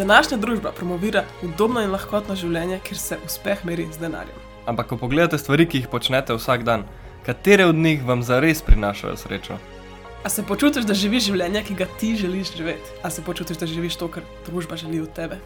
Današnja družba promovira udobno in lahkotno življenje, kjer se uspeh meri z denarjem. Ampak, ko pogledate stvari, ki jih počnete vsak dan, katere od njih vam zares prinašajo srečo? A se počutiš, da živiš življenje, ki ga ti želiš živeti? A se počutiš, da živiš to, kar družba želi od tebe?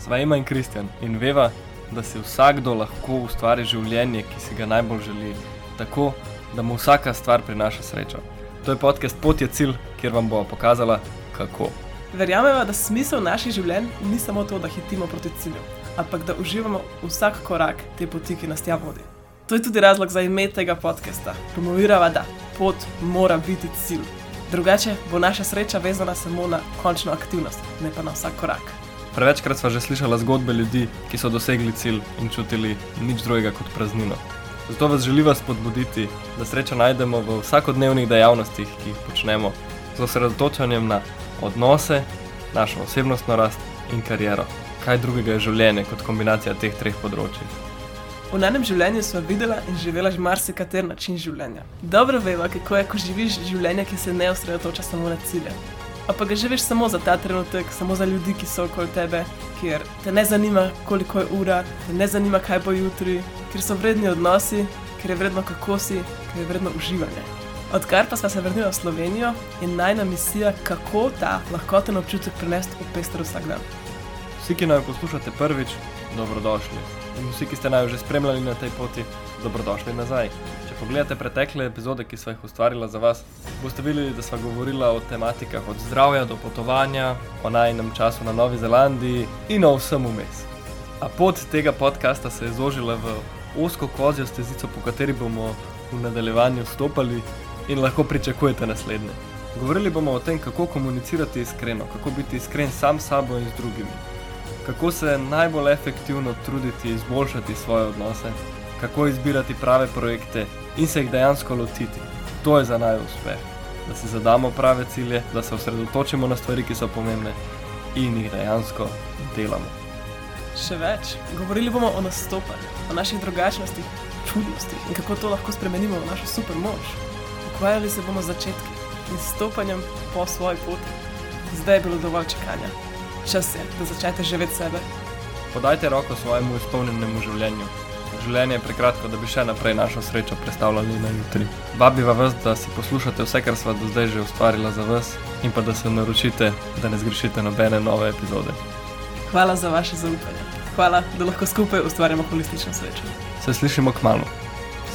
Sva ima in Kristjan in veva, da si vsakdo lahko ustvari življenje, ki si ga najbolj želi, tako da mu vsaka stvar prinaša srečo. To je podcast Pot je cilj, kjer vam bo pokazala, kako. Verjamemo, da smisel naših življenj ni samo to, da hitimo proti cilju, ampak da uživamo vsak korak te poti, ki nas tja vodi. To je tudi razlog za ime tega podcasta. Promovirava, da pot mora biti cilj. Drugače bo naša sreča vezana samo na končno aktivnost, ne pa na vsak korak. Prevečkrat sva že slišala zgodbe ljudi, ki so dosegli cilj in čutili nič drugega kot praznino. Zato vas želiva spodbuditi, da srečo najdemo v vsakodnevnih dejavnostih, ki jih počnemo, z osredotočanjem na odnose, našo osebnostno rast in kariero. Kaj drugega je življenje kot kombinacija teh treh področji? V enem življenju smo videla in živela že marsikater način življenja. Dobro veva, kako je, ko živiš življenje, ki se ne osredotoča samo na cilje. Pa ga živiš samo za ta trenutek, samo za ljudi, ki so okoli tebe, kjer te ne zanima, koliko je ura, te ne zanima, kaj bo jutri, kjer so vredni odnosi, ker je vredno kako si, ker je vredno uživanje. Odkar pa smo se vrnili v Slovenijo, je najna misija, kako ta lahkoten občutek prenesti v pester vsak dan. Vsi, ki naj poslušate prvič, dobrodošli in vsi, ki ste naj že spremljali na tej poti, dobrodošli nazaj. Če pogledate pretekle epizode, ki smo jih ustvarila za vas, boste videli, da smo govorili o tematikah od zdravja do potovanja, o najnem času na Novi Zelandiji in o vsem vmes. A pot tega podcasta se je zožila v osko kozjo stezico, po kateri bomo v nadaljevanju stopali in lahko pričakujete naslednje. Govorili bomo o tem, kako komunicirati iskreno, kako biti iskren sam s sabo in z drugimi kako se najbolj efektivno truditi izboljšati svoje odnose, kako izbirati prave projekte in se jih dejansko lotiti. To je za naj uspeh. Da si zadamo prave cilje, da se osredotočimo na stvari, ki so pomembne in jih dejansko delamo. Še več, govorili bomo o nastopanju, o naših drugačnostih, čudnostih in kako to lahko spremenimo v našo super moč. Ukvarjali se bomo z začetki in stopanjem po svoji poti. Zdaj je bilo dovolj čakanja čas je, da začnete živeti sebe. Podajte roko svojemu izpolnjenemu življenju. Življenje je prekratko, da bi še naprej našo srečo predstavljali na jutri. Vabiva vas, da si poslušate vse, kar sva do zdaj že ustvarila za vas, in pa da se naročite, da ne zgrešite nobene nove epizode. Hvala za vaše zaupanje. Hvala, da lahko skupaj ustvarjamo holistično srečo. Se slišimo k malu.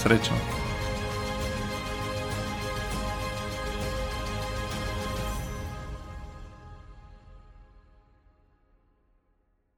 Srečno.